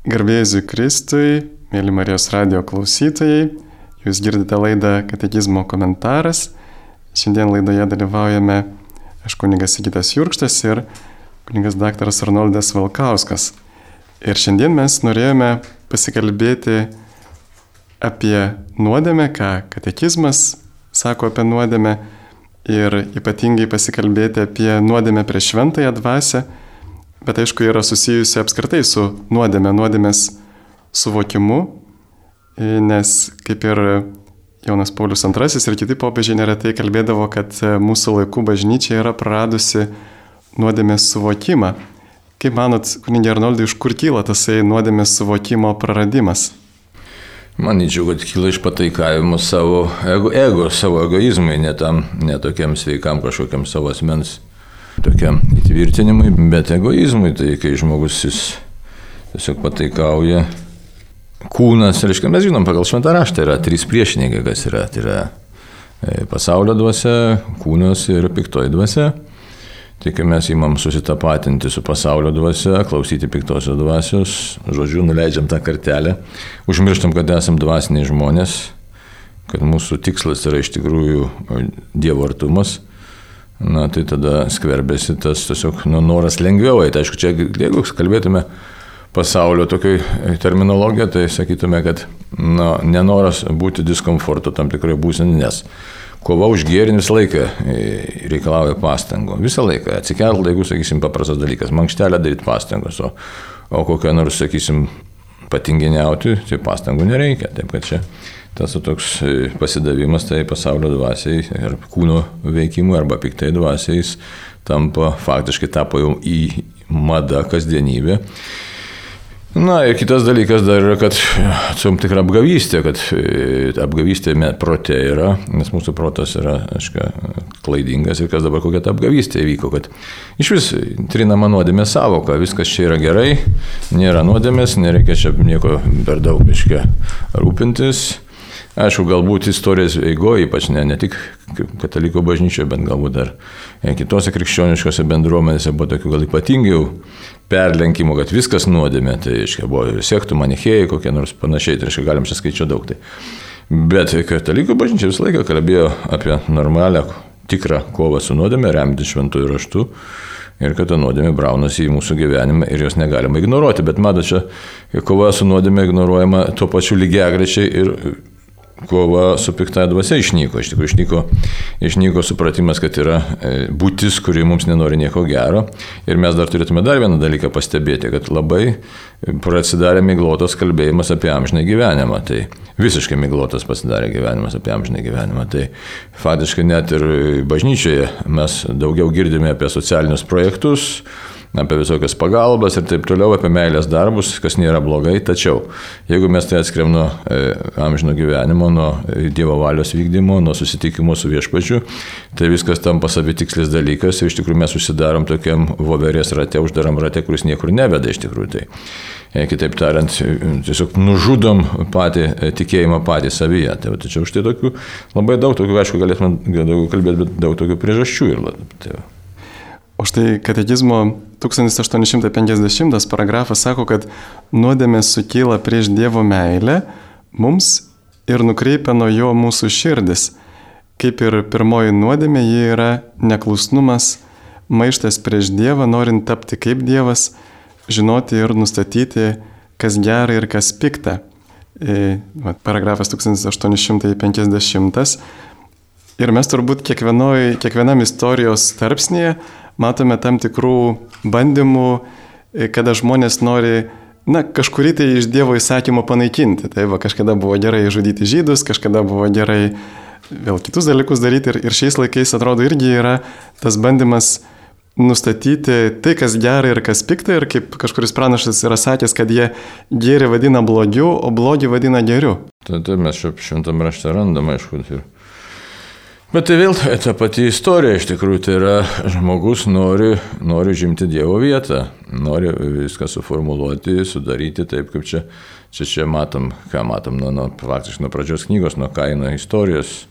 Garbėsiu Kristui, mėly Marijos radio klausytojai, jūs girdite laidą Katekizmo komentaras. Šiandien laidoje dalyvaujame aš kunigas Sigitas Jurkštas ir kunigas daktaras Arnoldas Valkauskas. Ir šiandien mes norėjome pasikalbėti apie nuodėmę, ką katekizmas sako apie nuodėmę ir ypatingai pasikalbėti apie nuodėmę prieš šventąją dvasę bet aišku yra susijusi apskritai su nuodėme, nuodėmės suvokimu, nes kaip ir Jonas Paulius II ir kiti popiežiai neretai kalbėdavo, kad mūsų laikų bažnyčia yra praradusi nuodėmės suvokimą. Kaip manot, kunigė Arnoldai, iš kur kyla tasai nuodėmės suvokimo praradimas? Manyčiau, kad kyla iš pataikavimo savo ego, ego savo egoizmui, ne, tam, ne tokiam sveikam kažkokiam savo asmens tokiam įtvirtinimui, bet egoizmui, tai kai žmogus jis tiesiog pataikauja. Kūnas, reiškia, mes žinom, pagal šventą raštą yra trys priešininkai, kas yra. Tai yra e, pasaulio dvasia, kūnas ir piktoji dvasia. Tai kai mes įmam susitapatinti su pasaulio dvasia, klausyti piktosios dvasios, žodžiu, nuleidžiam tą kartelę, užmirštam, kad esam dvasiniai žmonės, kad mūsų tikslas yra iš tikrųjų Dievo artumas na tai tada skverbėsi tas tiesiog nu, noras lengviau eiti. Aišku, čia jeigu kalbėtume pasaulio tokiai terminologija, tai sakytume, kad nu, nenoras būti diskomforto tam tikrai būsenį, nes kova už gėrį visą laiką e, reikalauja pastangų. Visą laiką atsikelt, jeigu, sakysim, paprastas dalykas, mankštelę daryti pastangos, o, o kokią nors, sakysim, patinginiauti, tai pastangų nereikia. Taip kad čia tas toks e, pasidavimas tai pasaulio dvasiai ir kūno veikimui arba piktai dvasiai tampa, faktiškai tapo jau į madą kasdienybę. Na ir kitas dalykas dar yra, kad su tikra apgavystė, kad e, apgavystė prote yra, nes mūsų protas yra, aišku, klaidingas ir kas dabar kokia ta apgavystė įvyko, kad iš vis trinama nuodėmė savoka, viskas čia yra gerai, nėra nuodėmės, nereikia čia nieko per daug, aiškiai, rūpintis Aišku, galbūt istorijos eigoje, ypač ne, ne tik katalikų bažnyčioje, bet galbūt dar kitose krikščioniškose bendruomenėse buvo tokių gal ypatingiau perlenkimų, kad viskas nuodėmė, tai aiškiai buvo sektų manichėjai kokie nors panašiai, tai aiškiai galim čia skaičiuoti daug. Tai. Bet katalikų bažnyčia visą laiką kalbėjo apie normalią, tikrą kovą su nuodėmė, remtis šventųjų raštų ir kad ta nuodėmė braunasi į mūsų gyvenimą ir jos negalima ignoruoti. Bet matot, čia kova su nuodėmė ignoruojama tuo pačiu lygiagrečiai ir kova su pikta dvasia išnyko. Iš tikrųjų išnyko, išnyko supratimas, kad yra e, būtis, kuri mums nenori nieko gero. Ir mes dar turėtume dar vieną dalyką pastebėti, kad labai prasidarė miglotas kalbėjimas apie amžinę gyvenimą. Tai visiškai miglotas pasidarė gyvenimas apie amžinę gyvenimą. Tai faktiškai net ir bažnyčioje mes daugiau girdime apie socialinius projektus, apie visokias pagalbas ir taip toliau, apie meilės darbus, kas nėra blogai. Tačiau jeigu mes tai atskiriam nuo e, amžino gyvenimo, nuo Dievo valios vykdymo, nuo susitikimo su viešpačiu, tai viskas tampa savitikslis dalykas ir iš tikrųjų mes susidarom tokiam voverės rate, uždaram rate, kuris niekur neveda iš tikrųjų. Tai. E, kitaip tariant, tiesiog nužudom patį e, tikėjimą patį savyje. Tai, tačiau štai tokių labai daug tokių, aišku, galėtume daugiau kalbėti, bet daug tokių priežasčių ir. Tai, O štai katekizmo 1850 paragrafas sako, kad nuodėmė sukyla prieš Dievo meilę mums ir nukreipia nuo jo mūsų širdis. Kaip ir pirmoji nuodėmė, ji yra neklusnumas, maištas prieš Dievą, norint tapti kaip Dievas, žinoti ir nustatyti, kas gera ir kas pikta. E, paragrafas 1850. Ir mes turbūt kiekvienam istorijos tarpsnėje matome tam tikrų bandymų, e, kada žmonės nori, na, kažkurį tai iš Dievo įsakymo panaikinti. Tai va, kažkada buvo gerai žudyti žydus, kažkada buvo gerai vėl kitus dalykus daryti ir, ir šiais laikais atrodo irgi yra tas bandymas nustatyti tai, kas gerai ir kas pikta ir kaip kažkuris pranašas yra sakęs, kad jie gėrį vadina blogiu, o blogį vadina geriu. Tada mes šimtam rašte randam, aišku, ir Bet tai vėl ta pati istorija, iš tikrųjų, tai yra žmogus nori, nori žimti Dievo vietą, nori viską suformuoluoti, sudaryti taip, kaip čia, čia, čia matom, ką matom, nuo, nuo, faktiškai nuo pradžios knygos, nuo Kaino istorijos,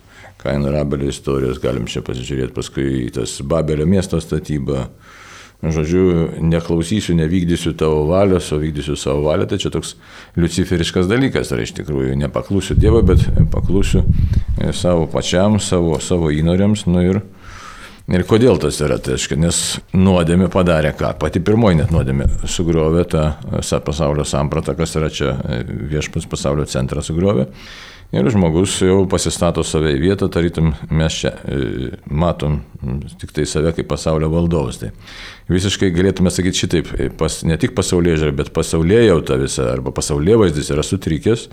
Kaino ir Abelio istorijos, galim čia pasižiūrėti paskui tas Babelio miesto statyba, žodžiu, neklausysiu, nevykdysiu tavo valios, o vykdysiu savo valią, tai čia toks luciferiškas dalykas, ar iš tikrųjų nepaklusiu Dievui, bet paklusiu e, savo pačiam, savo, savo įnoriams. Nu ir, ir kodėl tas yra, tai aišku, nes nuodėmė padarė ką? Pati pirmoji net nuodėmė sugriovė tą pasaulio sampratą, kas yra čia e, viešpats pasaulio centrą sugriovė. Ir žmogus jau pasistato save į vietą, tarytum mes čia e, matom tik tai save kaip pasaulio valdovas. Tai visiškai galėtume sakyti šitaip, e, pas, ne tik pasaulyje žiūrė, bet pasaulyje jau ta visa, arba pasaulyje vaizdis yra sutrikęs,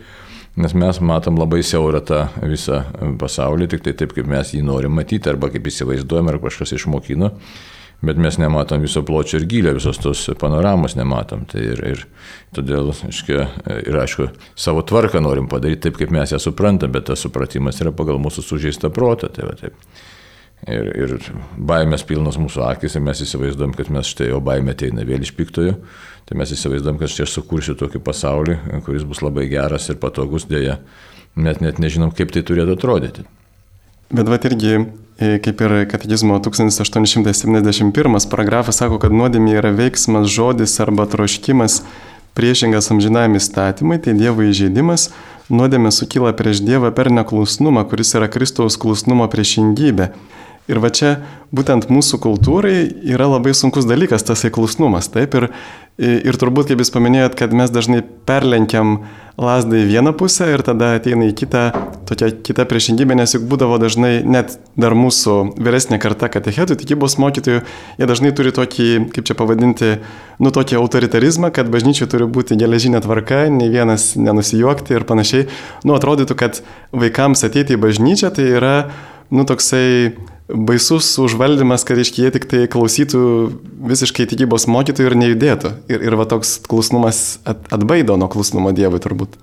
nes mes matom labai siaurą tą visą pasaulį, tik tai taip, kaip mes jį norim matyti, arba kaip įsivaizduojam, ar kažkas išmokino bet mes nematom viso pločio ir gylio, visos tos panoramos nematom. Tai ir, ir todėl, aiškia, ir aišku, savo tvarką norim padaryti taip, kaip mes ją suprantam, bet tas supratimas yra pagal mūsų sužeistą protą. Tai va, taip. Ir, ir baimės pilnas mūsų akis ir mes įsivaizduom, kad mes štai jo baimė ateina vėl iš piktojo. Tai mes įsivaizduom, kad štai aš sukursiu tokį pasaulį, kuris bus labai geras ir patogus, dėja, net, net nežinom, kaip tai turėtų atrodyti. Bet va irgi kaip ir katekizmo 1871 paragrafas sako, kad nuodėmė yra veiksmas, žodis arba troškimas priešingas amžinajam įstatymui, tai Dievo įžeidimas, nuodėmė sukyla prieš Dievą per neklusnumą, kuris yra Kristaus klusnumo priešingybė. Ir va čia būtent mūsų kultūrai yra labai sunkus dalykas tas įklusnumas, taip, ir, ir turbūt, kaip jūs paminėjot, kad mes dažnai perlenkiam lasdą į vieną pusę ir tada ateina į kitą, tokia kita priešingybė, nes juk būdavo dažnai net dar mūsų vyresnė karta katechetų, tikybos mokytojų, jie dažnai turi tokį, kaip čia pavadinti, nu tokį autoritarizmą, kad bažnyčiai turi būti geležinė tvarka, nei vienas nenusijuokti ir panašiai. Nu, atrodytų, kad vaikams ateiti į bažnyčią tai yra, nu, toksai baisus užvaldymas, kad iškie jie tik tai klausytų visiškai tikybos mokytojų ir nejudėtų. Ir, ir va toks klusnumas at, atbaido nuo klusnumo Dievui turbūt.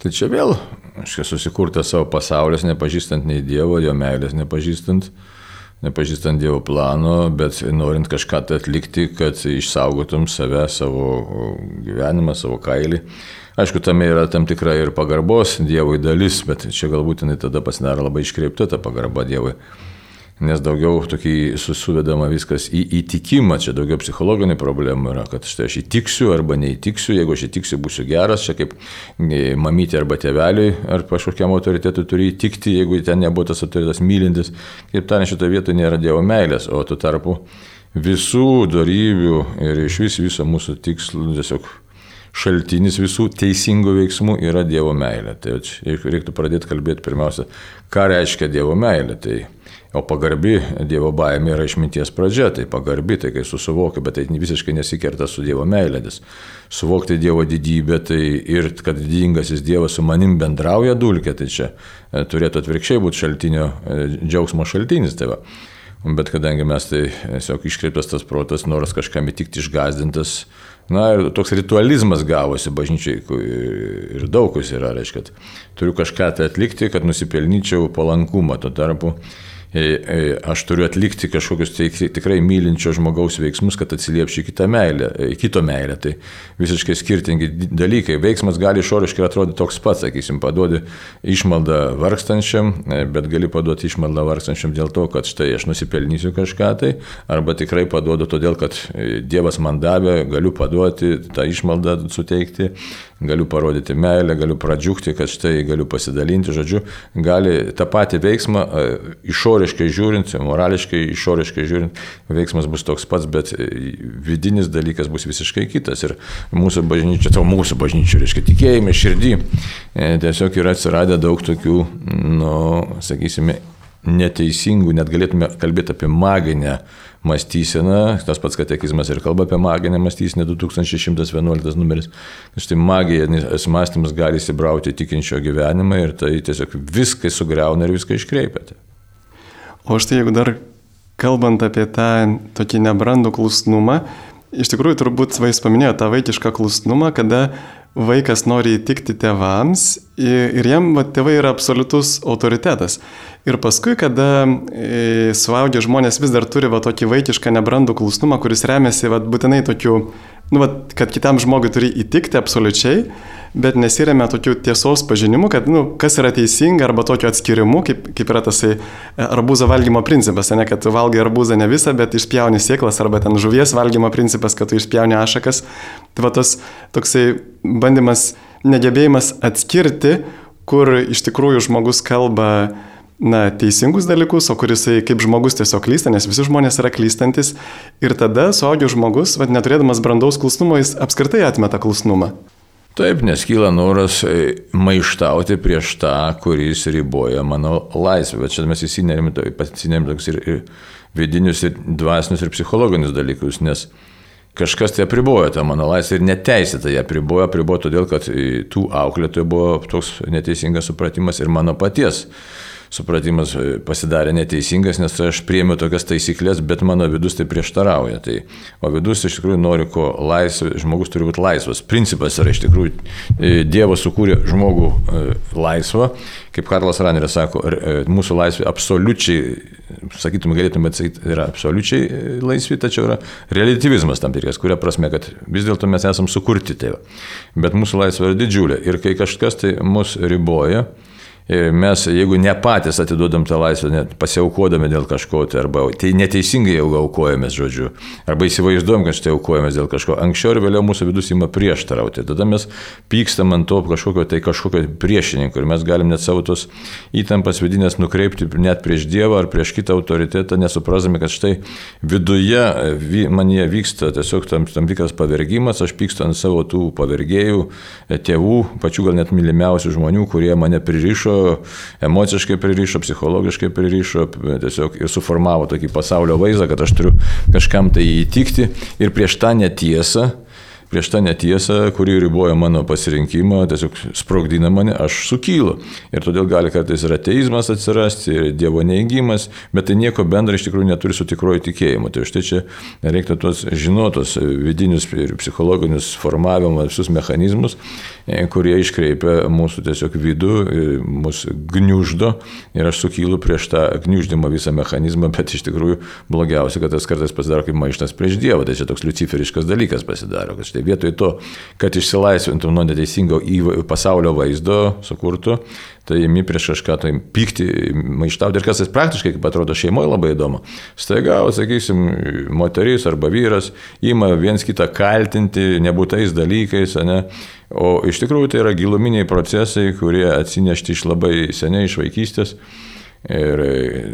Tai čia vėl, aš esu susikurtas savo pasaulis, nepažįstant nei Dievo, jo meilės nepažįstant, nepažįstant Dievo plano, bet norint kažką tai atlikti, kad išsaugotum save, savo gyvenimą, savo kailį. Aišku, tame yra tam tikra ir pagarbos Dievui dalis, bet čia galbūt jinai tada pasidaro labai iškreipta ta pagarba Dievui nes daugiau tokį susuvedama viskas į įtikimą, čia daugiau psichologinė problema yra, kad štai aš įtiksiu arba neįtiksiu, jeigu aš įtiksiu, būsiu geras, čia kaip e, mamytė arba tėveliai ar kažkokiam autoritetui turi įtikti, jeigu ten nebuvo tas autoritetas mylintis, kaip ten šitoje vietoje nėra Dievo meilės, o tu tarpu visų darybių ir iš vis viso mūsų tikslų tiesiog šaltinis visų teisingų veiksmų yra Dievo meilė. Tai reiktų pradėti kalbėti pirmiausia, ką reiškia Dievo meilė. Tai O pagarbi Dievo baimė yra išminties pradžia, tai pagarbi, tai kai susivokia, bet tai visiškai nesikerta su Dievo meilėdis. Suvokti Dievo didybę, tai ir kad didingasis Dievas su manim bendrauja dulkė, tai čia e, turėtų atvirkščiai būti šaltinio, e, džiaugsmo šaltinis. Tai va. Bet kadangi mes tai tiesiog iškreiptas tas protas, noras kažkam įtikti išgazdintas, na ir toks ritualizmas gavosi bažnyčiai ir daugus yra, reiškia, turiu kažką tai atlikti, kad nusipelnyčiau palankumą. Tuo tarpu aš turiu atlikti kažkokius tai tikrai mylinčio žmogaus veiksmus, kad atsiliepčiau kitą meilę, e, kito meilę. Tai visiškai skirtingi dalykai. Veiksmas gali išoriškai atrodyti toks pats, sakysim, paduodi išmaldą vargstančiam, bet gali paduoti išmaldą vargstančiam dėl to, kad štai aš nusipelnysiu kažką tai, arba tikrai paduodu todėl, kad Dievas man davė, galiu paduoti tą išmaldą suteikti, galiu parodyti meilę, galiu pradžiugti, kad štai galiu pasidalinti, žodžiu, gali tą patį veiksmą išoriškai žiūrint, morališkai, išoriškai žiūrint, veiksmas bus toks pats, bet vidinis dalykas bus visiškai kitas. Ir mūsų bažnyčia, tavo mūsų bažnyčia, reiškia tikėjime, širdį, e, tiesiog yra atsiradę daug tokių, nu, sakysime, neteisingų, net galėtume kalbėti apie maginę mąstyseną, tas pats katekizmas ir kalba apie maginę mąstyseną 2111 numeris. Štai magijos mąstymas gali įsibrauti tikinčio gyvenimą ir tai tiesiog viską sugriauna ir viską iškreipia. O štai jeigu dar kalbant apie tą tokį nebrandų klusnumą, iš tikrųjų turbūt vais paminėjo tą vaikišką klusnumą, kada vaikas nori įtikti tėvams ir jiem va, tėvai yra absoliutus autoritetas. Ir paskui, kada e, suaugę žmonės vis dar turi va, tokį vaikišką nebrandų klusnumą, kuris remiasi va, būtinai tokiu, nu, va, kad kitam žmogui turi įtikti absoliučiai, bet nesiremia tokiu tiesos pažinimu, kad, nu, kas yra teisinga, arba tokiu atskirimu, kaip, kaip yra tasai e, arbūzo valgymo principas, ne, kad valgai arbūzą ne visą, bet išpjauni sėklas, arba ten žuvies valgymo principas, kad tu išpjauni ašakas. Tai va tas toksai bandymas, negebėjimas atskirti, kur iš tikrųjų žmogus kalba na, teisingus dalykus, o kuris kaip žmogus tiesiog klysta, nes visi žmonės yra klystantis. Ir tada suaugęs žmogus, vad neturėdamas brandaus klusnumo, jis apskritai atmeta klusnumą. Taip, nes kyla noras e, maištauti prieš tą, kuris riboja mano laisvę. Bet čia mes įsinerėm, ir, ir vidinius, ir dvasinius, ir psichologinius dalykus, nes kažkas tai apribojo tą mano laisvę ir neteisėtai ją apribojo, apribojo todėl, kad e, tų auklėtojų buvo toks neteisingas supratimas ir mano paties supratimas e, pasidarė neteisingas, nes aš priemiau tokias taisyklės, bet mano vidus tai prieštarauja. Tai, o vidus iš tikrųjų nori, ko laisvas, žmogus turi būti laisvas. Principas yra iš tikrųjų, e, Dievas sukūrė žmogų e, laisvą, kaip Karlas Raneris sako, mūsų laisvė absoliučiai, sakytume, galėtume atsakyti, yra absoliučiai laisvi, tačiau yra relativizmas tam tikras, kuria prasme, kad vis dėlto mes esame sukurti tėvą. Bet mūsų laisvė yra didžiulė ir kai kažkas tai mus riboja, mes, jeigu ne patys atiduodam tą laisvę, net pasiaukodami dėl kažko, tai arba tai neteisingai jau aukojamės, žodžiu, arba įsivaizduojam, kad štai aukojamės dėl kažko, anksčiau ir vėliau mūsų vidus ima prieštarauti. Tada mes pykstam ant to kažkokio, tai kažkokio priešininko ir mes galim net savo tos įtampas vidinės nukreipti net prieš Dievą ar prieš kitą autoritetą, nesuprasdami, kad štai viduje man jie vyksta tiesiog tam, tam tikras pavergimas, aš pykstu ant savo tų pavergėjų, tėvų, pačių gal net mylimiausių žmonių, kurie mane pririšo emociškai pririšo, psichologiškai pririšo, tiesiog ir suformavo tokį pasaulio vaizdą, kad aš turiu kažkam tai įtikti. Ir prieš tą netiesą prieš tą netiesą, kuri riboja mano pasirinkimą, tiesiog sprogdina mane, aš sukylu. Ir todėl gali kartais ir ateizmas atsirasti, ir Dievo neįgymas, bet tai nieko bendra iš tikrųjų neturi su tikroju tikėjimu. Tai štai čia reiktų tuos žinotos vidinius ir psichologinius formavimo visus mechanizmus, e, kurie iškreipia mūsų tiesiog vidų, e, mūsų gniuždo ir aš sukylu prieš tą gniuždimo visą mechanizmą, bet iš tikrųjų blogiausia, kad tas kartais pasidaro kaip maištas prieš Dievą. Tai čia toks luciferiškas dalykas pasidaro, kad Tai vietoj to, kad išsilaisvintum nuo neteisingo pasaulio vaizdo sukurtų, tai imi prieš kažką tai pykti, maištauti. Ir kas tas praktiškai, kaip atrodo, šeimoje labai įdomu. Staiga, sakysim, moteris arba vyras ima viens kitą kaltinti nebūtais dalykais, ne? o iš tikrųjų tai yra giluminiai procesai, kurie atsinešti iš labai seniai, iš vaikystės. Ir e,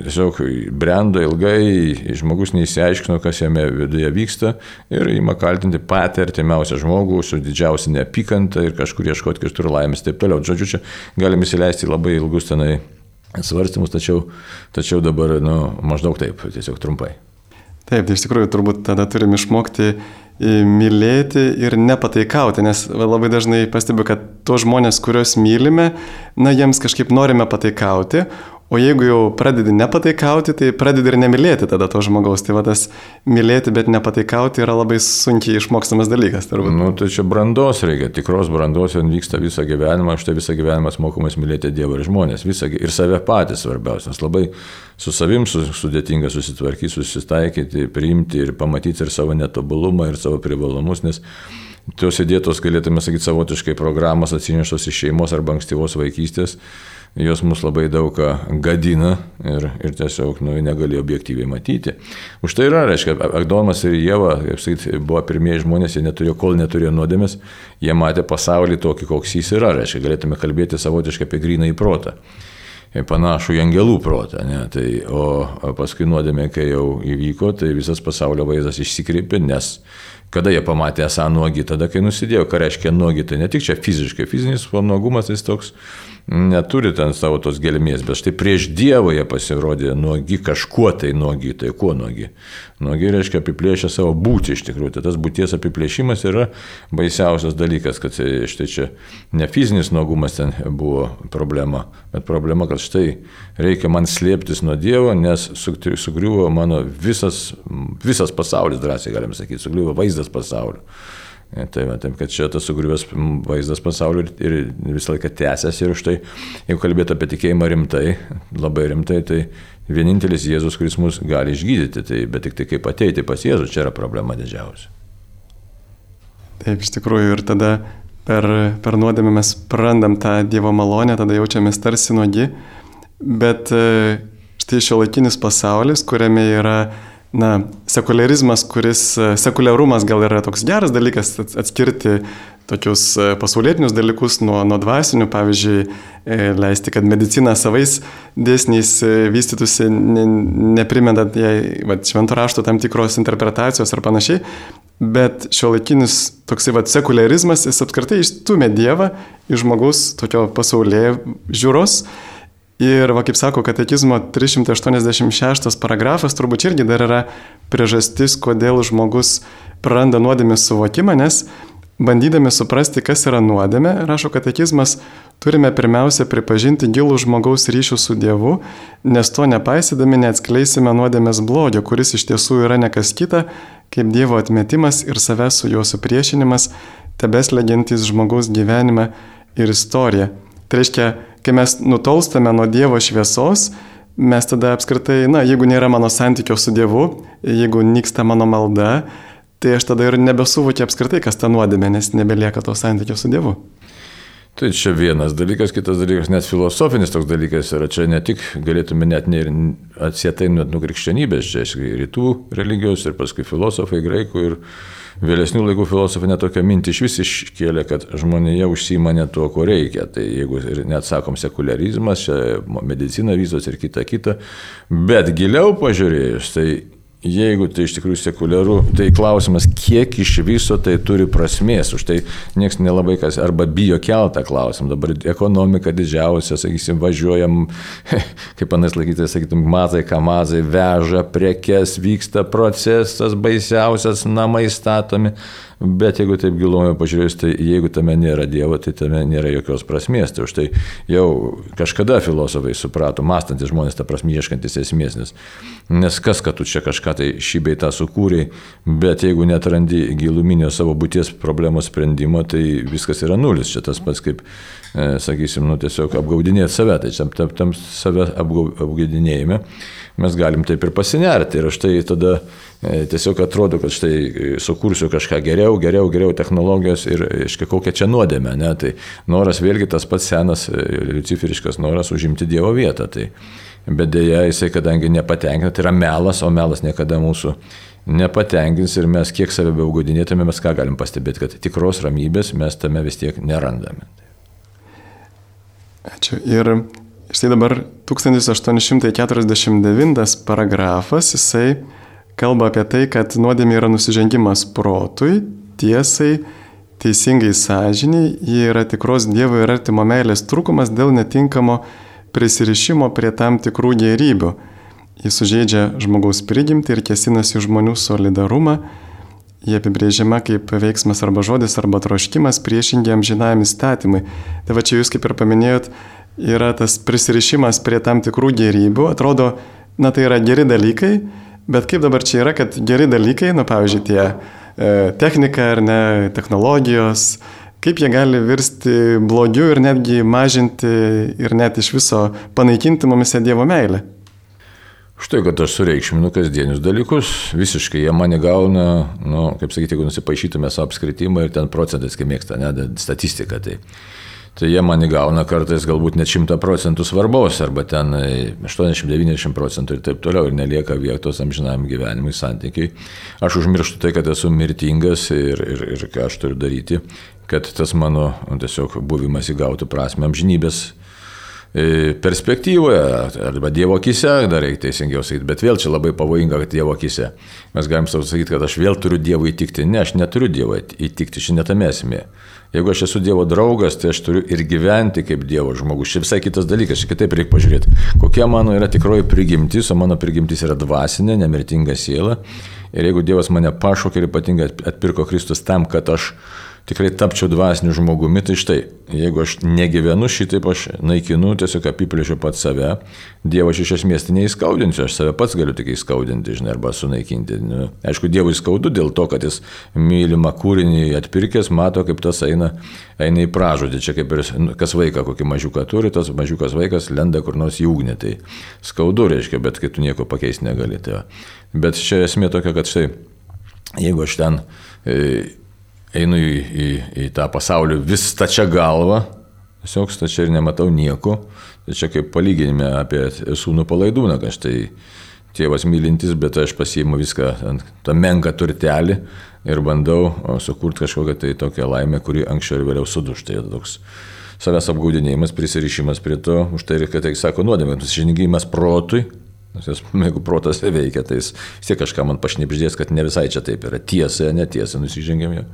tiesiog brendo ilgai, žmogus neįsiaiškino, kas jame viduje vyksta ir ima kaltinti patį artimiausią žmogų su didžiausia neapykanta ir kažkur ieškoti kitur laimės ir taip toliau. Žodžiu, čia galime įsileisti labai ilgus tenai svarstymus, tačiau, tačiau dabar nu, maždaug taip, tiesiog trumpai. Taip, tai iš tikrųjų turbūt tada turim išmokti e, mylėti ir nepataikauti, nes labai dažnai pastebiu, kad tuos žmonės, kuriuos mylime, na, jiems kažkaip norime pataikauti, O jeigu jau pradedi nepataikauti, tai pradedi ir nemylėti tada to žmogaus. Tai va tas mylėti, bet nepataikauti yra labai sunkiai išmokstamas dalykas. Turbūt. Nu, tai čia brandos reikia, tikros brandos, jau vyksta visą gyvenimą, štai visą gyvenimą mokomas mylėti Dievą ir žmonės, visą, ir save patys svarbiausia, nes labai su savim sudėtinga susitvarkyti, susitaikyti, priimti ir pamatyti ir savo netobulumą, ir savo privalumus, nes tos įdėtos, galėtume sakyti, savotiškai programos atsineštos iš šeimos arba ankstyvos vaikystės jos mus labai daug ką gadina ir, ir tiesiog nu, negali objektyviai matyti. Už tai yra, reiškia, Agdomas ir Jėva, kaip sakyti, buvo pirmieji žmonės, jie neturėjo, kol neturėjo nuodėmės, jie matė pasaulį tokį, koks jis yra, reiškia, galėtume kalbėti savotiškai apie gryną į protą panašų į angelų protą. Ne? Tai, o paskui nuodėmė, kai jau įvyko, tai visas pasaulio vaizdas išsikreipė, nes kada jie pamatė esą nuogi, tada kai nusidėjo, ką reiškia nuogi, tai ne tik čia fiziškai, fizinis nuogumas jis toks neturi ten savo tos gelmės, bet štai prieš Dievą jie pasirodė nuogi kažkuo tai nuogi, tai kuo nuogi. Nuogi reiškia apiplėšę savo būtį iš tikrųjų. Tai tas būties apiplėšimas yra baisiausias dalykas, kad štai čia ne fizinis nuogumas ten buvo problema, bet problema, kad štai reikia man slėptis nuo Dievo, nes sugriuvo mano visas, visas pasaulis, drąsiai galim sakyti, sugriuvo vaizdas pasaulio. Tai va, taip, kad čia tas sugriuvęs vaizdas pasaulio ir visą laiką tęsiasi ir už tai, jeigu kalbėtų apie tikėjimą rimtai, labai rimtai, tai vienintelis Jėzus, kuris mus gali išgydyti, tai, bet tik tai kaip ateiti pas Jėzų, čia yra problema didžiausia. Taip, iš tikrųjų, ir tada per, per nuodėmę mes prarandam tą Dievo malonę, tada jaučiamės tarsi nuogi, bet e, štai šio laikinis pasaulis, kuriame yra na, sekularizmas, kuris, e, sekuliarumas gal yra toks geras dalykas atskirti tokius e, pasaulietinius dalykus nuo, nuo dvasinių, pavyzdžiui, e, leisti, kad medicina savais dėsniais vystytųsi, ne, neprimedant jai va, švento rašto tam tikros interpretacijos ar panašiai, bet šio laikinis toksai va, sekularizmas, jis apskritai išstumė Dievą iš žmogaus tokio pasaulyje žiūros Ir, va, kaip sako, katekizmo 386 paragrafas turbūt irgi dar yra priežastis, kodėl žmogus praranda nuodėmės suvokimą, nes bandydami suprasti, kas yra nuodėmė, rašo katekizmas, turime pirmiausia pripažinti gilų žmogaus ryšių su Dievu, nes to nepaisydami neatskleisime nuodėmės blogio, kuris iš tiesų yra nekas kita, kaip Dievo atmetimas ir savęs su juo supriešinimas, tebeslegiantis žmogaus gyvenimą ir istoriją. Tai reiškia, kai mes nutolstame nuo Dievo šviesos, mes tada apskritai, na, jeigu nėra mano santykio su Dievu, jeigu nyksta mano malda, tai aš tada ir nebesuvokiu apskritai, kas ta nuodėmė, nes nebelieka to santykio su Dievu. Tai čia vienas dalykas, kitas dalykas, net filosofinis toks dalykas yra, čia ne tik galėtume net ne ir atsietai nuo krikščionybės, čia rytų religijos ir paskui filosofai, graikų ir vėlesnių laikų filosofai netokią mintį iš vis iškėlė, kad žmonėje užsima ne tuo, ko reikia. Tai jeigu net sakom sekularizmas, medicina vyzos ir kita kita, bet giliau pažiūrėjus, tai jeigu tai iš tikrųjų sekuliaru, tai klausimas, kiek iš viso tai turi prasmės. Už tai niekas nelabai kas arba bijo keltą klausimą. Dabar ekonomika didžiausia, sakysim, važiuojam, kaip panas laikyti, sakytum, mazai, kamazai, veža prekes, vyksta procesas baisiausias, namai statomi. Bet jeigu taip gilumoje pažiūrėjus, tai jeigu tame nėra Dievo, tai tame nėra jokios prasmės. Tai už tai jau kažkada filosofai suprato, mąstantis žmonės tą prasme ieškantis esmės, nes, nes kas, kad tu čia kažką tai šį beitą sukūrei, bet jeigu netrandi giluminio savo būties problemos sprendimo, tai viskas yra nulis. Čia tas pats kaip, e, sakysim, nu, tiesiog apgaudinėti save, tai čia tam, tam save apgaudinėjime mes galim taip ir pasinerti. Ir štai tada e, tiesiog atrodo, kad štai e, sukursiu kažką geriau, geriau, geriau technologijos ir, aiškiai, kokią čia nuodėmę. Ne? Tai noras vėlgi tas pats senas e, luciferiškas noras užimti Dievo vietą. Tai, bet dėja jisai, kadangi nepatenkina, tai yra melas, o melas niekada mūsų nepatenkins ir mes kiek save beaugodinėtume, mes ką galim pastebėti, kad tikros ramybės mes tame vis tiek nerandame. Ačiū. Ir Štai dabar 1849 paragrafas, jisai kalba apie tai, kad nuodėmė yra nusižengimas protui, tiesai, teisingai sąžiniai, jie yra tikros Dievo ir artimo meilės trūkumas dėl netinkamo prisirišimo prie tam tikrų gerybių. Jis sužeidžia žmogaus prigimtį ir kesinasi žmonių solidarumą. Jie apibrėžiama kaip veiksmas arba žodis arba troškimas priešingiam žinajam įstatymui. Tai va čia jūs kaip ir paminėjot, yra tas prisirišimas prie tam tikrų gerybių, atrodo, na tai yra geri dalykai, bet kaip dabar čia yra, kad geri dalykai, na pavyzdžiui, tie e, technika ar ne, technologijos, kaip jie gali virsti blogiu ir netgi mažinti ir net iš viso panaikinti mumise Dievo meilę. Štai, kad aš sureikšminu kasdienius dalykus, visiškai jie mane gauna, nu, kaip sakyti, jeigu nusipaišytume savo apskritimą ir ten procentais, kaip mėgsta, ne, statistika. Tai tai jie man įgauna kartais galbūt net 100 procentų svarbos, arba ten 80-90 procentų ir taip toliau, ir nelieka vietos amžinam gyvenimui, santykiai. Aš užmirštu tai, kad esu mirtingas ir, ir, ir ką aš turiu daryti, kad tas mano tiesiog buvimas įgautų prasme amžinybės e, perspektyvoje, arba Dievo akise, dar reikia teisingiau sakyti, bet vėl čia labai pavojinga, kad Dievo akise. Mes galim savo sakyti, kad aš vėl turiu Dievui įtikti. Ne, aš neturiu Dievui įtikti, šiandien netame esmė. Jeigu aš esu Dievo draugas, tai aš turiu ir gyventi kaip Dievo žmogus. Čia visai kitas dalykas, čia kitaip reikia pažiūrėti. Kokia mano yra tikroji prigimtis, o mano prigimtis yra dvasinė, nemirtinga siela. Ir jeigu Dievas mane pašaukė ir ypatingai atpirko Kristus tam, kad aš tikrai tapčiau dvasiniu žmogumi, tai štai, jeigu aš negyvenu šitaip, aš naikinu, tiesiog apiplėšiu pat save, Dievą aš iš esmės tai neįskaudinsiu, aš save pats galiu tik įskaudinti, žinai, arba sunaikinti. Nu, aišku, Dievui skaudu dėl to, kad jis mylimą kūrinį atpirkęs, mato, kaip tas eina, eina į pražodį. Čia kaip ir nu, kas vaiką kokį mažiuką turi, tas mažiukas vaikas lenda kur nors į ugnį. Tai skaudu reiškia, bet kai tu nieko pakeisti negali. Tai. Bet čia esmė tokia, kad štai, jeigu aš ten... E, einu į, į, į tą pasaulį vis stačia galva, tiesiog stačia ir nematau nieko. Tai čia kaip palyginime apie sūnų palaidūną, kad štai tėvas mylintis, bet aš pasiimu viską, tą menką turtelį ir bandau sukurti kažkokią tai tokią laimę, kuri anksčiau ir vėliau suduš. Tai toks savęs apgaudinėjimas, prisirišimas prie to, už tai, kad tai sako nuodėmė, nusižengimas protui, Nes jis, jeigu protas veikia, tai jis vis tiek kažką man pašnipždės, kad ne visai čia taip yra. Tiesa, netiesa, nusižengėm jau.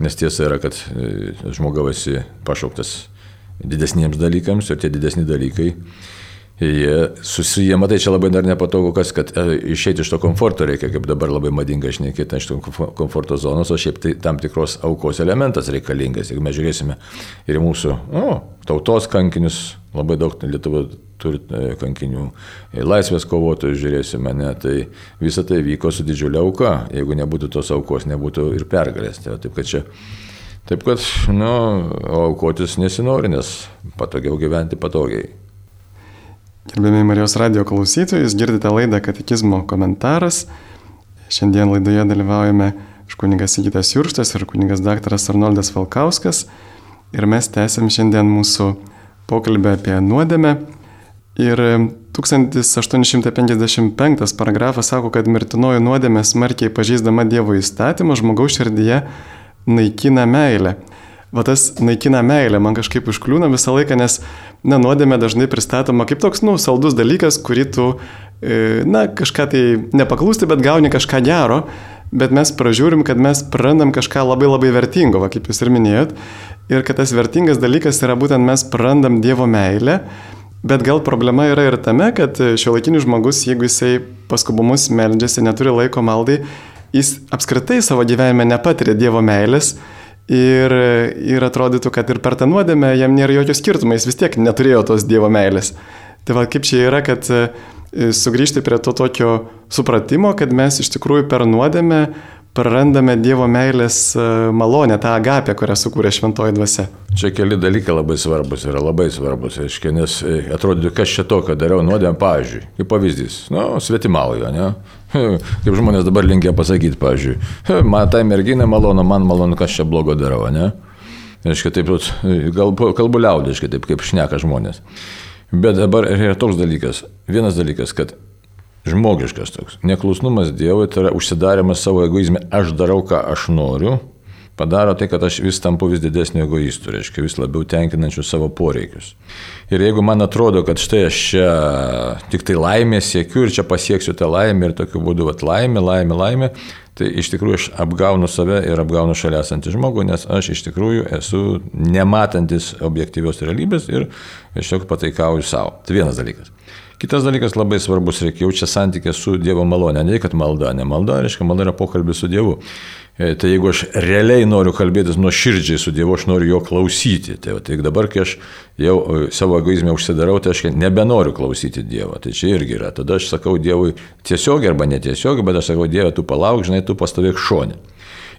Nes tiesa yra, kad e, žmogaus esi pašauktas didesniems dalykams ir tie didesni dalykai, jie susiję, matai, čia labai dar nepatogu, kas, kad e, išeiti iš to komforto reikia, kaip dabar labai madinga šnekėti iš to komforto zonos, o šiaip tai tam tikros aukos elementas reikalingas. Jeigu mes žiūrėsime ir mūsų o, tautos kankinius, labai daug Lietuvoje turi e, kankinių, laisvės kovotojų žiūrėsime, ne, tai visa tai vyko su didžiulė auka, jeigu nebūtų tos aukos, nebūtų ir pergalės. Tai, taip kad čia, taip kad, nu, aukotis nesinori, nes patogiau gyventi patogiai. Gerbėmiai Marijos radio klausytojai, jūs girdite laidą Katekizmo komentaras. Šiandien laidoje dalyvaujame kunigas Sigitas Jurštas ir kunigas daktaras Arnoldas Valkauskas. Ir mes tęsiam šiandien mūsų pokalbę apie nuodėmę. Ir 1855 paragrafas sako, kad mirtinoji nuodėmė smarkiai pažeisdama Dievo įstatymą žmogaus širdyje naikina meilę. Va tas naikina meilę man kažkaip užkliūna visą laiką, nes na, nuodėmė dažnai pristatoma kaip toks, nu, saldus dalykas, kurį tu, e, na, kažką tai nepaklūsti, bet gauni kažką gero, bet mes pražiūrim, kad mes prarandam kažką labai labai vertingo, va, kaip jūs ir minėjot, ir kad tas vertingas dalykas yra būtent mes prarandam Dievo meilę Bet gal problema yra ir tame, kad šio laikinis žmogus, jeigu jisai paskubomus meldžiasi, neturi laiko maldai, jis apskritai savo gyvenime nepatiria Dievo meilės ir, ir atrodytų, kad ir per tą nuodėmę jam nėra jokio skirtumo, jis vis tiek neturėjo tos Dievo meilės. Tai va kaip čia yra, kad e, sugrįžti prie to tokio supratimo, kad mes iš tikrųjų per nuodėmę prarandame Dievo meilės e, malonę, tą agapę, kurią sukūrė šventoji dvasia. Čia keli dalykai labai svarbus yra labai svarbus, aiškiai, nes e, atrodytų, kas čia to, kad dariau nuodėmę, pavyzdžiui, kaip pavyzdys, nu, svetimauju, ne? Kaip žmonės dabar linkia pasakyti, pavyzdžiui, man tai merginai malonu, man malonu, kas čia blogo darau, ne? Aiškiai, taip, kalbu, kalbu liaudiškai, taip kaip šneka žmonės. Bet dabar yra toks dalykas, vienas dalykas, kad žmogiškas toks. Neklusnumas Dievui tai yra užsidarimas savo egoizme, aš darau, ką aš noriu, padaro tai, kad aš vis tampu vis didesniu egoistu, reiškia vis labiau tenkinančiu savo poreikius. Ir jeigu man atrodo, kad štai aš čia tik tai laimę siekiu ir čia pasieksiu tą laimę ir tokiu būdu, vat, laimė, laimė, laimė, tai iš tikrųjų aš apgaunu save ir apgaunu šalia esantį žmogų, nes aš iš tikrųjų esu nematantis objektyvios realybės ir tiesiog pataikauju savo. Tai vienas dalykas. Kitas dalykas labai svarbus, reikia jau čia santykė su Dievo malonė, ne kad malda, ne malda, reiškia, malda yra pokalbis su Dievu. E, tai jeigu aš realiai noriu kalbėtis nuo širdžiai su Dievu, aš noriu jo klausyti. Tai, tai dabar, kai aš jau e, savo egoizmę užsidarau, tai aš nebenoriu klausyti Dievo. Tai čia irgi yra. Tada aš sakau Dievui tiesiogiai arba netiesiogiai, bet aš sakau Dieve, tu palauk, žinai, tu pastovėk šonė.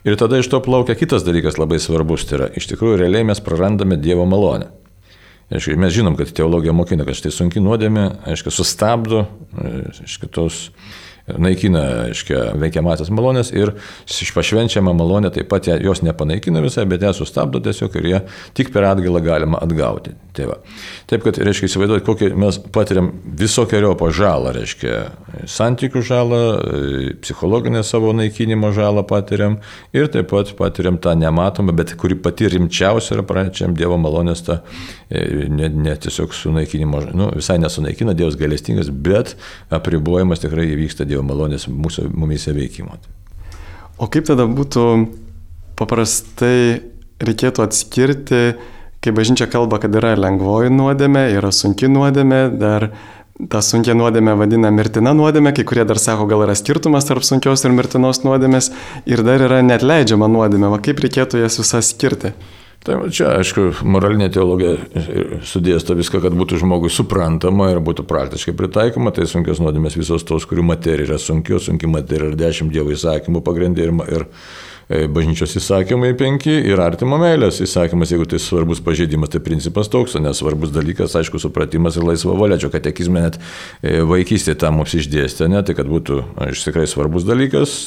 Ir tada iš to plaukia kitas dalykas labai svarbus, tai yra iš tikrųjų realiai mes prarandame Dievo malonę. Aišku, mes žinom, kad teologija mokina, kad štai sunki nuodėmė, aišku, sustabdo, aišku, tos naikina, aiškia, veikiamasias malonės ir pašvenčiama malonė taip pat jos nepanaikina visai, bet ją sustabdo tiesiog ir ją tik per atgalą galima atgauti. Tai va. Taip, kad, reiškia, įsivaizduoti, kokį mes patiriam visokiojo žalą, reiškia, santykių žalą, psichologinę savo naikinimo žalą patiriam ir taip pat patiriam tą nematomą, bet kuri pati rimčiausia yra pranečiam Dievo malonės tą, e, ne, ne tiesiog sunaikinimo, nu, visai nesunaikina, Dievas galestingas, bet apribojimas tikrai įvyksta Dievo malonės mūsų mumise veikimo. O kaip tada būtų paprastai reikėtų atskirti, kai bažnyčia kalba, kad yra lengvoji nuodėmė, yra sunki nuodėmė, dar tą sunkia nuodėmę vadina mirtina nuodėmė, kai kurie dar sako, gal yra skirtumas tarp sunkios ir mirtinos nuodėmės ir dar yra net leidžiama nuodėmė, va kaip reikėtų jas visas skirti. Tai čia, aišku, moralinė teologija sudėsto viską, kad būtų žmogui suprantama ir būtų praktiškai pritaikoma. Tai sunkios nuodėmės visos tos, kurių materija yra sunkio, sunki materija yra dešimt dievo įsakymų pagrindė ir, ir E, bažnyčios įsakymai penki ir artimo meilės įsakymas, jeigu tai svarbus pažeidimas, tai principas toks, o nesvarbus dalykas, aišku, supratimas ir laisva valia, čia katekizme net e, vaikystė tam mums išdėstė, ne, tai kad būtų, aišku, tikrai svarbus dalykas,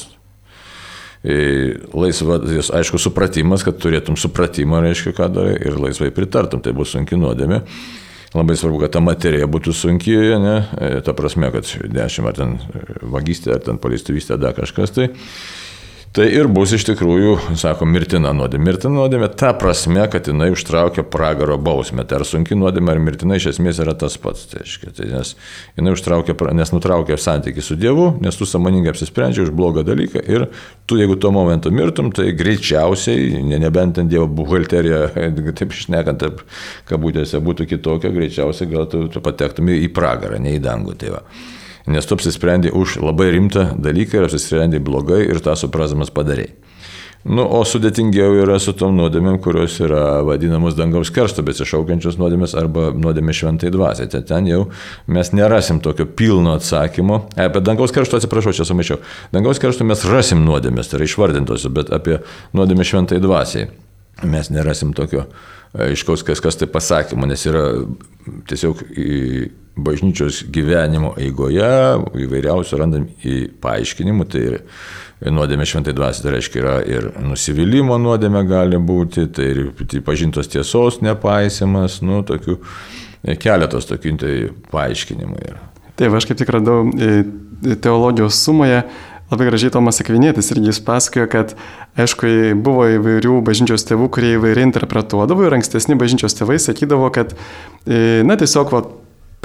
laisvas, aišku, supratimas, kad turėtum supratimą, reiškia, ką darai ir laisvai pritartum, tai bus sunki nuodėmė. Labai svarbu, kad ta materija būtų sunki, ne, ta prasme, kad dešimt ar ten vagystė, ar ten paleistuvystė, dar kažkas tai. Tai ir bus iš tikrųjų, sako, mirtina nuodėmė. Mirtina nuodėmė ta prasme, kad jinai užtraukia pragaro bausmę. Tai ar sunki nuodėmė ar mirtina iš esmės yra tas pats. Tai aiškia, tai nes jinai užtraukia, nes nutraukia santykių su Dievu, nes tu samoningai apsisprendžiai už blogą dalyką ir tu, jeigu tuo momentu mirtum, tai greičiausiai, ne, nebent ten Dievo buhalterija, taip išnekant, taip kabutėse būtų kitokia, greičiausiai gal tu, tu patektum į pragarą, ne į dangų. Tai va nes tu apsisprendai už labai rimtą dalyką ir apsisprendai blogai ir tą suprasdamas padarai. Nu, o sudėtingiau yra su tom nuodėmėm, kurios yra vadinamos dangaus keršto besišaukiančios nuodėmės arba nuodėmė šventai dvasiai. Tai ten jau mes nerasim tokio pilno atsakymo. E, apie dangaus keršto atsiprašau, čia sumaišiau. Dangaus keršto mes rasim nuodėmės, tai yra išvardintosios, bet apie nuodėmę šventai dvasiai mes nerasim tokio aiškaus, kas, kas tai pasakymo, nes yra tiesiog bažnyčios gyvenimo eigoje įvairiausių randam į paaiškinimų, tai ir nuodėmė šventai dvasiai, tai reiškia yra ir nusivylimų nuodėmė gali būti, tai ir pažintos tiesos nepaisimas, nu, tokių keletas tokių tai paaiškinimų yra. Taip, aš kaip tik radau e, teologijos sumoje Labai gražiai Tomas Akvinėtis irgi jis pasakojo, kad, aišku, buvo įvairių bažnyčios tėvų, kurie įvairiai interpretuodavo ir ankstesni bažnyčios tėvai sakydavo, kad, e, na, tiesiog, va,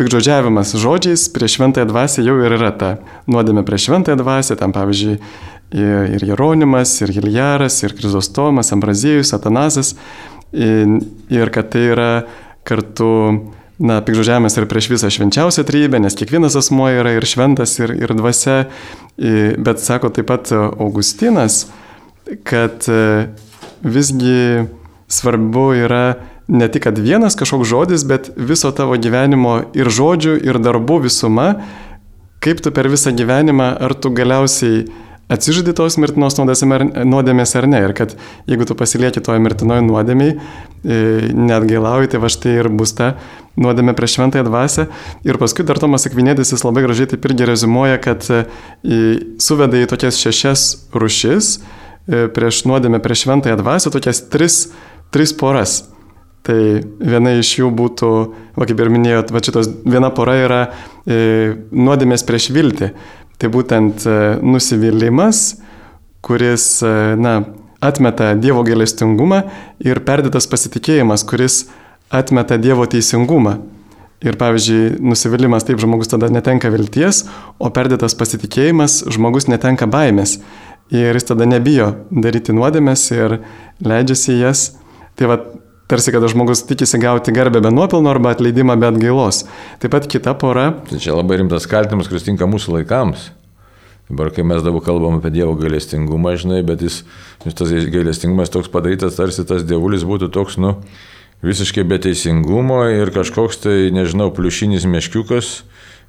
pikdžodžiavimas žodžiais prieš šventąją dvasę jau ir yra ta nuodėmė prieš šventąją dvasę, tam pavyzdžiui, ir Jeronimas, ir Hiljaras, ir Krizostomas, Ambrazėjus, Atanazas, ir kad tai yra kartu na, pikžodžiavimas ir prieš visą švenčiausią trybę, nes kiekvienas asmo yra ir šventas, ir, ir dvasia, bet sako taip pat Augustinas, kad e, visgi svarbu yra ne tik, kad vienas kažkoks žodis, bet viso tavo gyvenimo ir žodžių, ir darbų visuma, kaip tu per visą gyvenimą, ar tu galiausiai atsižadi tos mirtinos nuodėmės ar ne. Ir kad jeigu tu pasilieki toje mirtinoje nuodėmiai, e, net gailauji, tai va štai ir bus ta nuodėmė prieš šventąją dvasę. Ir paskui dar Tomas Akvinėtis jis labai gražiai taip irgi rezumuoja, kad e, suveda į tokias šešias rušis e, prieš nuodėmę prieš šventąją dvasę, tokias tris, tris poras. Tai viena iš jų būtų, va, kaip ir minėjot, va, šitos viena pora yra e, nuodėmės prieš viltį. Tai būtent e, nusivylimas, kuris e, na, atmeta Dievo gailestingumą ir perdėtas pasitikėjimas, kuris atmeta Dievo teisingumą. Ir pavyzdžiui, nusivylimas taip žmogus tada netenka vilties, o perdėtas pasitikėjimas žmogus netenka baimės. Ir jis tada nebijo daryti nuodėmės ir leidžiasi jas. Tai va, tarsi, kada žmogus tikisi gauti garbę be nuopilno arba atleidimą be atgailos. Taip pat kita pora. Tai čia labai rimtas kaltinimas, kuris tinka mūsų laikams. Dabar, kai mes dabar kalbam apie Dievo gailestingumą, žinai, bet jis, tas gailestingumas toks padarytas, tarsi tas dievulis būtų toks, nu, visiškai be teisingumo ir kažkoks tai, nežinau, pliušinis meškiukas,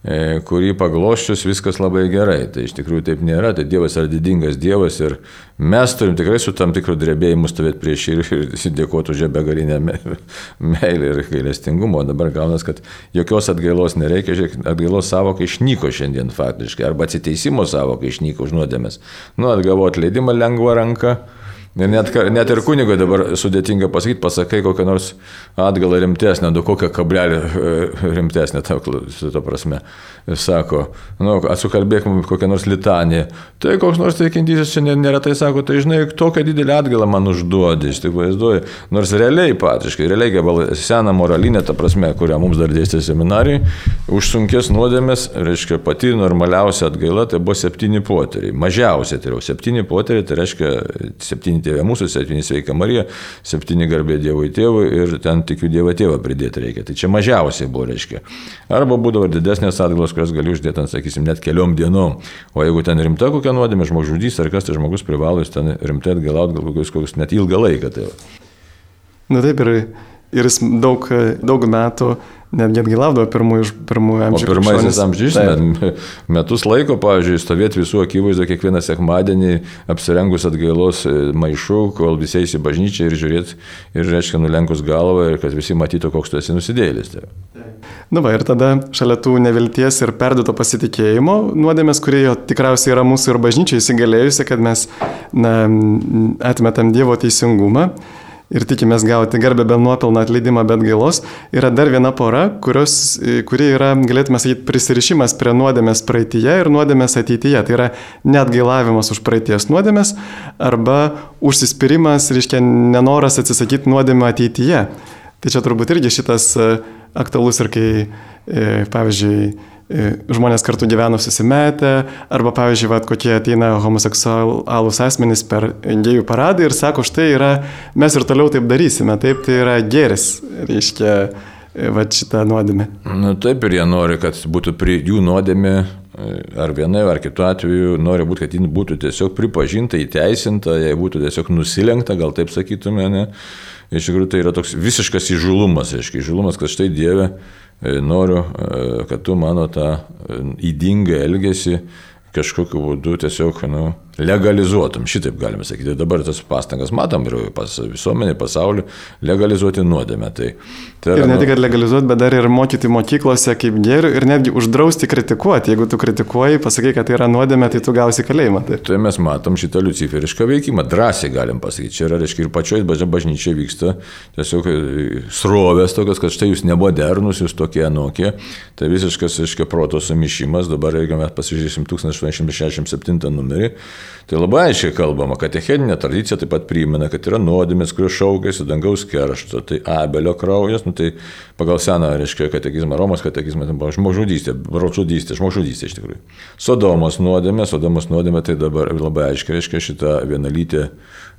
kurį pagloščius viskas labai gerai. Tai iš tikrųjų taip nėra, tai Dievas yra didingas Dievas ir mes turim tikrai su tam tikru drebėjimu stovėti prieš ir, ir dėkoti už begalinę meilę ir gailestingumą. O dabar gaunas, kad jokios atgailos nereikia, žiūrėk, atgailos savoka išnyko šiandien faktiškai, arba atsiteisimo savoka išnyko už nuodėmės. Nu, atgavo atleidimą lengva ranka net, net ir kunigo dabar sudėtinga pasakyti, pasakai kokią nors atgalą rimtesnę, du kokią kablelį e, rimtesnę, ta, ta prasme. Sako, nu, atsukalbėkim kokią nors litaniją. Tai koks nors tikintysis čia neretai sako, tai žinai, tokią didelę atgalą man užduodi, iš tikrųjų vaizduoju. Nors realiai, patiškai, realiai gabal seną moralinę, ta prasme, kurią mums dar dėstė seminarai, už sunkės nuodėmės, reiškia, pati normaliausia atgaila, tai buvo septyni poteriai. Mažiausiai tai jau septyni poteriai, tai reiškia septyni tėvė mūsų, septyni sveika Marija, septyni garbė Dievui tėvui ir ten tikiu Dievo tėvą pridėti reikia. Tai čia mažiausiai buvo, reiškia. Arba būdavo didesnės atgalos, kurias gali uždėti, sakysim, net keliom dienom. O jeigu ten rimta kokia nuodėmė, žmogžudys ar kas tai žmogus privalo, jis ten rimtai atgalauti gal kokius, kokius net ilgą laiką. Tai. Na taip ir, ir jis daug, daug metų netgi atgilaudavo pirmųjų, pirmųjų amžių. O pirmaisiais amžiais metus laiko, pavyzdžiui, stovėti visų akivaizdo kiekvieną sekmadienį apsirengus atgailos e, maišų, kol visi eis į bažnyčią ir žiūrėti, ir reiškia nulenkus galvą, ir kad visi matytų, koks tu esi nusidėlis. Tai. Na va, ir tada šalia tų nevilties ir perduoto pasitikėjimo nuodėmės, kurie jo tikriausiai yra mūsų ir bažnyčiai įsigalėjusi, kad mes na, atmetam Dievo teisingumą ir tikimės gauti garbę be nuopilną atleidimą, bet gailos, yra dar viena pora, kurios, kuri yra, galėtume sakyti, prisirišimas prie nuodėmės praeitie ir nuodėmės ateityje. Tai yra net gailavimas už praeities nuodėmės arba užsispyrimas, reiškia, nenoras atsisakyti nuodėmę ateityje. Tai čia turbūt irgi šitas e, aktualus ir kai, e, pavyzdžiui, E, žmonės kartu gyveno susimetę, arba, pavyzdžiui, vat, kokie ateina homoseksualūs asmenys per gėjų paradą ir sako, štai yra, mes ir toliau taip darysime, taip tai yra geris, reiškia, va šitą nuodėmę. Na taip ir jie nori, kad būtų prie jų nuodėmė, ar vienai, ar kitu atveju, nori būti, kad ji būtų tiesiog pripažinta, įteisinta, jei būtų tiesiog nusilenkta, gal taip sakytume, ne. Iš tikrųjų tai yra toks visiškas įžulumas, aiškiai, įžulumas, kad štai Dieve E, noriu, e, kad tu mano tą e, įdingą elgesį kažkokiu būdu tiesiog nu, legalizuotum, šitaip galime sakyti. Dabar tas pastangas matom ir pas visuomenį, pasaulį, legalizuoti nuodėmę. Tai, tai yra, ir ne tik legalizuoti, bet dar ir mokyti mokyklose kaip gėrių ir netgi uždrausti kritikuoti. Jeigu tu kritikuoji, pasakai, kad tai yra nuodėmė, tai tu gausi kalėjimą. Tai, tai mes matom šitą luciferišką veikimą, drąsiai galim pasakyti. Čia yra, reiškia, ir pačioje bažnyčioje vyksta tiesiog e, srovės tokios, kad štai jūs nebodernus, jūs tokie anokie. Tai visiškas, reiškia, proto sumišimas. Dabar, jeigu mes pasižiūrėsim 1867 numerį, Tai labai aiškiai kalbama, kad echeninė tradicija taip pat primena, kad yra nuodėmės, kurios šaukėsi dangaus keršto, tai abelio kraujas, nu, tai pagal seną, reiškia, katekizmą, Romos katekizmą, tai buvo žmogžudystė, bročudystė, žmogžudystė iš tikrųjų. Sodomos nuodėmė, Sodomos nuodėmė tai dabar labai aiškiai reiškia šitą vienalytę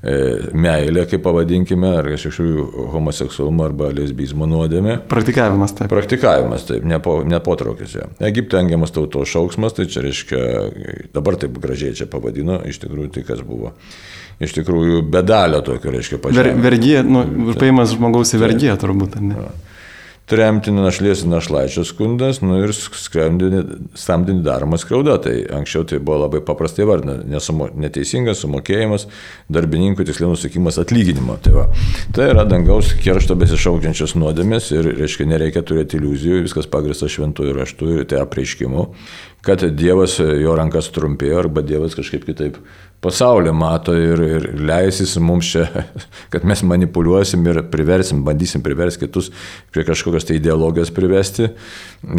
e, meilę, kaip pavadinkime, ar kažkokių homoseksualumo arba lesbizmo nuodėmė. Praktikavimas taip. Praktikavimas taip, nepo, nepotraukis. Egipte engiamas tautos šauksmas, tai čia reiškia, dabar taip gražiai čia pavadino, iš tikrųjų tai kas buvo. Iš tikrųjų, bedalio tokio, reiškia, pačiu. Ver, vergyje, nu, užpaimas žmogaus į vergyje turbūt, ne? Ja tremtinį našlės našlaičio skundas, nu ir samdinį daroma skriauda. Tai anksčiau tai buvo labai paprastai vardina, nesumo, neteisingas sumokėjimas, darbininkų tiksliau nusikimas atlyginimo. Tai, va. tai yra dangaus keršto besišaukiančios nuodėmės ir, reiškia, nereikia turėti iliuzijų, viskas pagrįsta šventųjų raštų ir tai apreiškimu, kad Dievas jo rankas trumpėjo arba Dievas kažkaip kitaip pasaulį mato ir, ir leisis mums čia, kad mes manipuliuosim ir priversim, bandysim priversti kitus prie kažkokios tai ideologijos privesti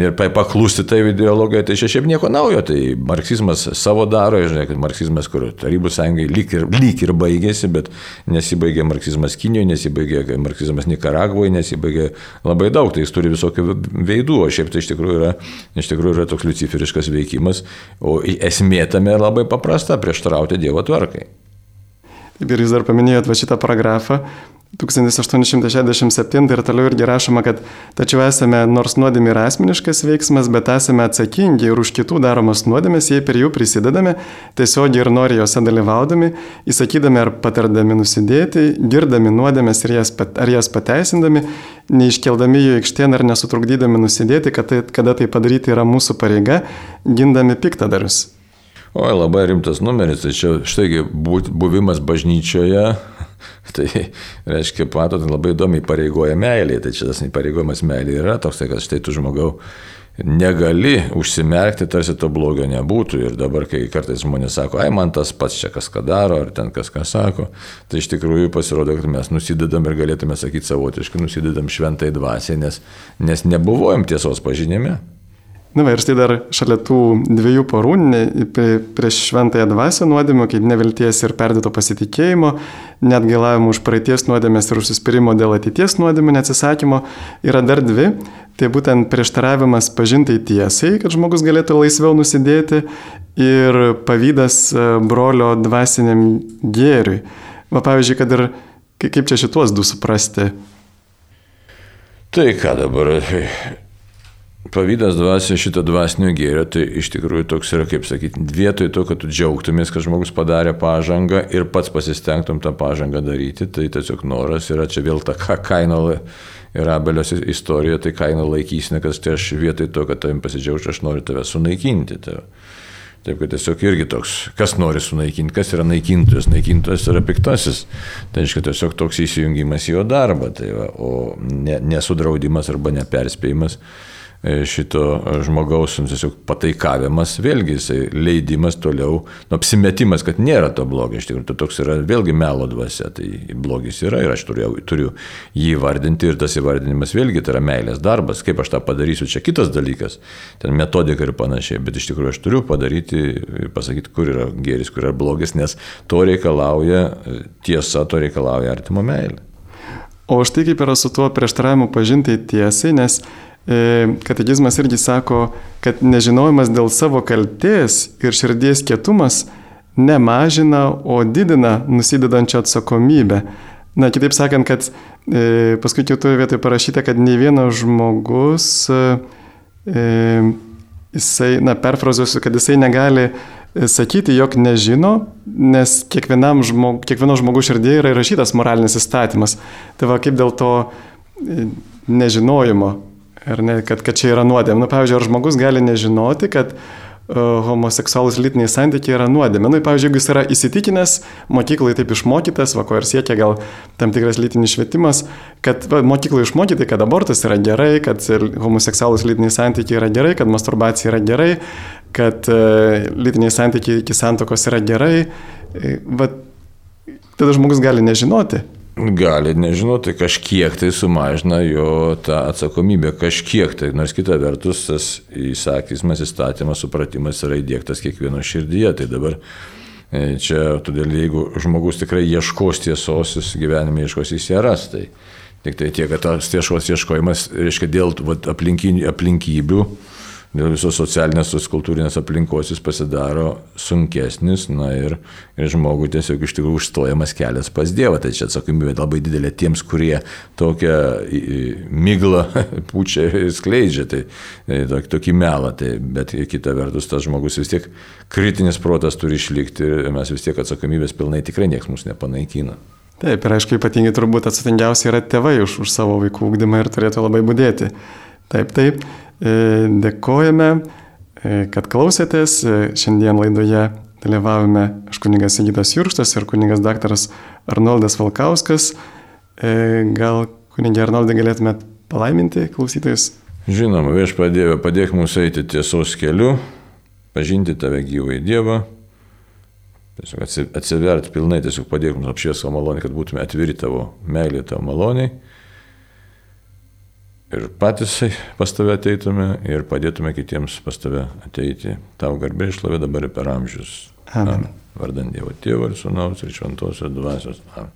ir paklūsti tai ideologijai, tai čia šiaip nieko naujo, tai marksizmas savo daro, žinai, kad marksizmas, kur Tarybų sąjungai lyg ir, lyg ir baigėsi, bet nesibaigė marksizmas Kinijoje, nesibaigė marksizmas Nikaragvoje, nesibaigė labai daug, tai jis turi visokių veidų, o šiaip tai iš tikrųjų yra, iš tikrųjų yra toks luciferiškas veikimas, o esmė tame labai paprasta - prieštarauti Dievo tvarkai. Ir jūs dar paminėjot va šitą paragrafą, 1867 ir toliau irgi rašoma, kad tačiau esame nors nuodėmė yra asmeniškas veiksmas, bet esame atsakingi ir už kitų daromas nuodėmės, jei per jų prisidedame, tiesiogiai ir nori juose dalyvaudami, įsakydami ar patardami nusidėti, girdami nuodėmės jas, ar jas pateisindami, neiškeldami jų aikštėn ar nesutrukdydami nusidėti, kad tai, kada tai padaryti yra mūsų pareiga, gindami piktadarius. O, labai rimtas numeris, čia štai buvimas bažnyčioje Tai reiškia, matot, labai įdomiai pareigoja meilė. Tai čia tas įpareigojimas meilė yra toks, kad štai tu žmogau negali užsimerkti, tarsi to blogio nebūtų. Ir dabar, kai kartais žmonės sako, ai man tas pats čia kas ką daro, ar ten kas ką sako, tai iš tikrųjų pasirodo, kad mes nusidedam ir galėtume sakyti savotiškai, nusidedam šventai dvasiai, nes, nes nebuvojom tiesos pažinime. Na va ir štai dar šalia tų dviejų porų, ne, prieš šventąją dvasę nuodėmę, kaip nevilties ir perdėto pasitikėjimo, net gėlavimo už praeities nuodėmės ir užsispyrimo dėl ateities nuodėmę neatsisakymo, yra dar dvi. Tai būtent prieštaravimas pažintai tiesai, kad žmogus galėtų laisviau nusidėti ir pavydas e, brolio dvasiniam gėriui. va pavyzdžiui, kad ir kaip čia šitos du suprasti. Tai ką dabar, pavydas dvasia šito dvasinio gėrio, tai iš tikrųjų toks yra, kaip sakyti, vietoj to, kad tu džiaugtumės, kad žmogus padarė pažangą ir pats pasistengtum tą pažangą daryti, tai tiesiog noras yra čia vėl ta kaina ir abelios istorija, tai kaina laikysime, kad tai aš vietoj to, kad tavim pasidžiaugčiau, aš noriu tave sunaikinti. Tai. Taip, kad tiesiog irgi toks, kas nori sunaikinti, kas yra naikintojas, naikintojas yra piktasis. Tai reiškia tiesiog toks įsijungimas į jo darbą, tai va, o ne, nesudraudimas arba neperspėjimas E, šito žmogaus tiesiog pataikavimas, vėlgi jisai leidimas toliau, nu, apsimetimas, kad nėra to blogio, iš tikrųjų, tai toks yra vėlgi melo dvasia, tai blogis yra ir aš turiu, turiu jį įvardinti ir tas įvardinimas vėlgi tai yra meilės darbas, kaip aš tą padarysiu, čia kitas dalykas, ten metodika ir panašiai, bet iš tikrųjų aš turiu padaryti, pasakyti, kur yra gėris, kur yra blogis, nes to reikalauja tiesa, to reikalauja artimo meilė. O štai kaip yra su tuo prieštaravimu pažinti tiesiai, nes E, katekizmas irgi sako, kad nežinojimas dėl savo kalties ir širdies kietumas nemažina, o didina nusidedančią atsakomybę. Na, kitaip sakant, kad e, paskui kitoje vietoje parašyta, kad ne vienas žmogus, e, jisai, na, perfrazuosiu, kad jisai negali e, sakyti, jog nežino, nes žmog, kiekvieno žmogus širdėje yra įrašytas moralinis įstatymas. Tai va kaip dėl to e, nežinojimo ar ne, kad, kad čia yra nuodėmė. Nu, pavyzdžiui, ar žmogus gali nežinoti, kad uh, homoseksualus lytiniai santykiai yra nuodėmė. Nu, pavyzdžiui, jeigu jis yra įsitikinęs, mokyklai taip išmokytas, va, ko ir siekia gal tam tikras lytinis švietimas, kad va, mokyklai išmokyti, kad abortas yra gerai, kad homoseksualus lytiniai santykiai yra gerai, kad masturbacija yra gerai, kad uh, lytiniai santykiai iki santokos yra gerai, e, va, tada žmogus gali nežinoti. Gali, nežinau, tai kažkiek tai sumažina jo tą atsakomybę, kažkiek tai, nors kita vertus tas įsakymas, įstatymas, supratimas yra įdėktas kiekvieno širdyje. Tai dabar e, čia, todėl jeigu žmogus tikrai ieškos tiesos, jis gyvenime ieškos, jis ją ras. Tai tik tai tiek, kad tas tiesos ieškojimas, reiškia, dėl aplinkybių dėl visos socialinės, tos kultūrinės aplinkos jis pasidaro sunkesnis, na ir, ir žmogui tiesiog iš tikrųjų užstojamas kelias pas Dievą. Tai čia atsakomybė labai didelė tiems, kurie tokią myglą pučia ir skleidžia, tai, tai tokį, tokį melą. Tai, bet kita vertus, tas žmogus vis tiek kritinis protas turi išlikti ir mes vis tiek atsakomybės pilnai tikrai niekas mūsų nepanaikina. Taip, ir aišku, ypatingai turbūt atsakingiausiai yra tėvai už, už savo vaikų ūkdymą ir turėtų labai būdėti. Taip, taip. E, dėkojame, e, kad klausėtės. E, šiandien laidoje dalyvavome aš kunigas Sigitas Jurštas ir kunigas daktaras Arnoldas Valkauskas. Gal kunigė Arnoldai galėtumėt palaiminti klausytojus? Žinoma, vieš padėjau, padėk mums eiti tiesos keliu, pažinti tave gyvai Dievą, tiesiog atsiverti pilnai, tiesiog padėk mums apšvies savo malonį, kad būtume atviri tavo meilė, tavo maloniai ir patys pas tave ateitume ir padėtume kitiems pas tave ateiti. Tau garbė išlovė dabar ir per amžius. Amen. Amen. Vardant Dievo Tėvo ir Sūnaus ir Šventosios Dvasios. Amen.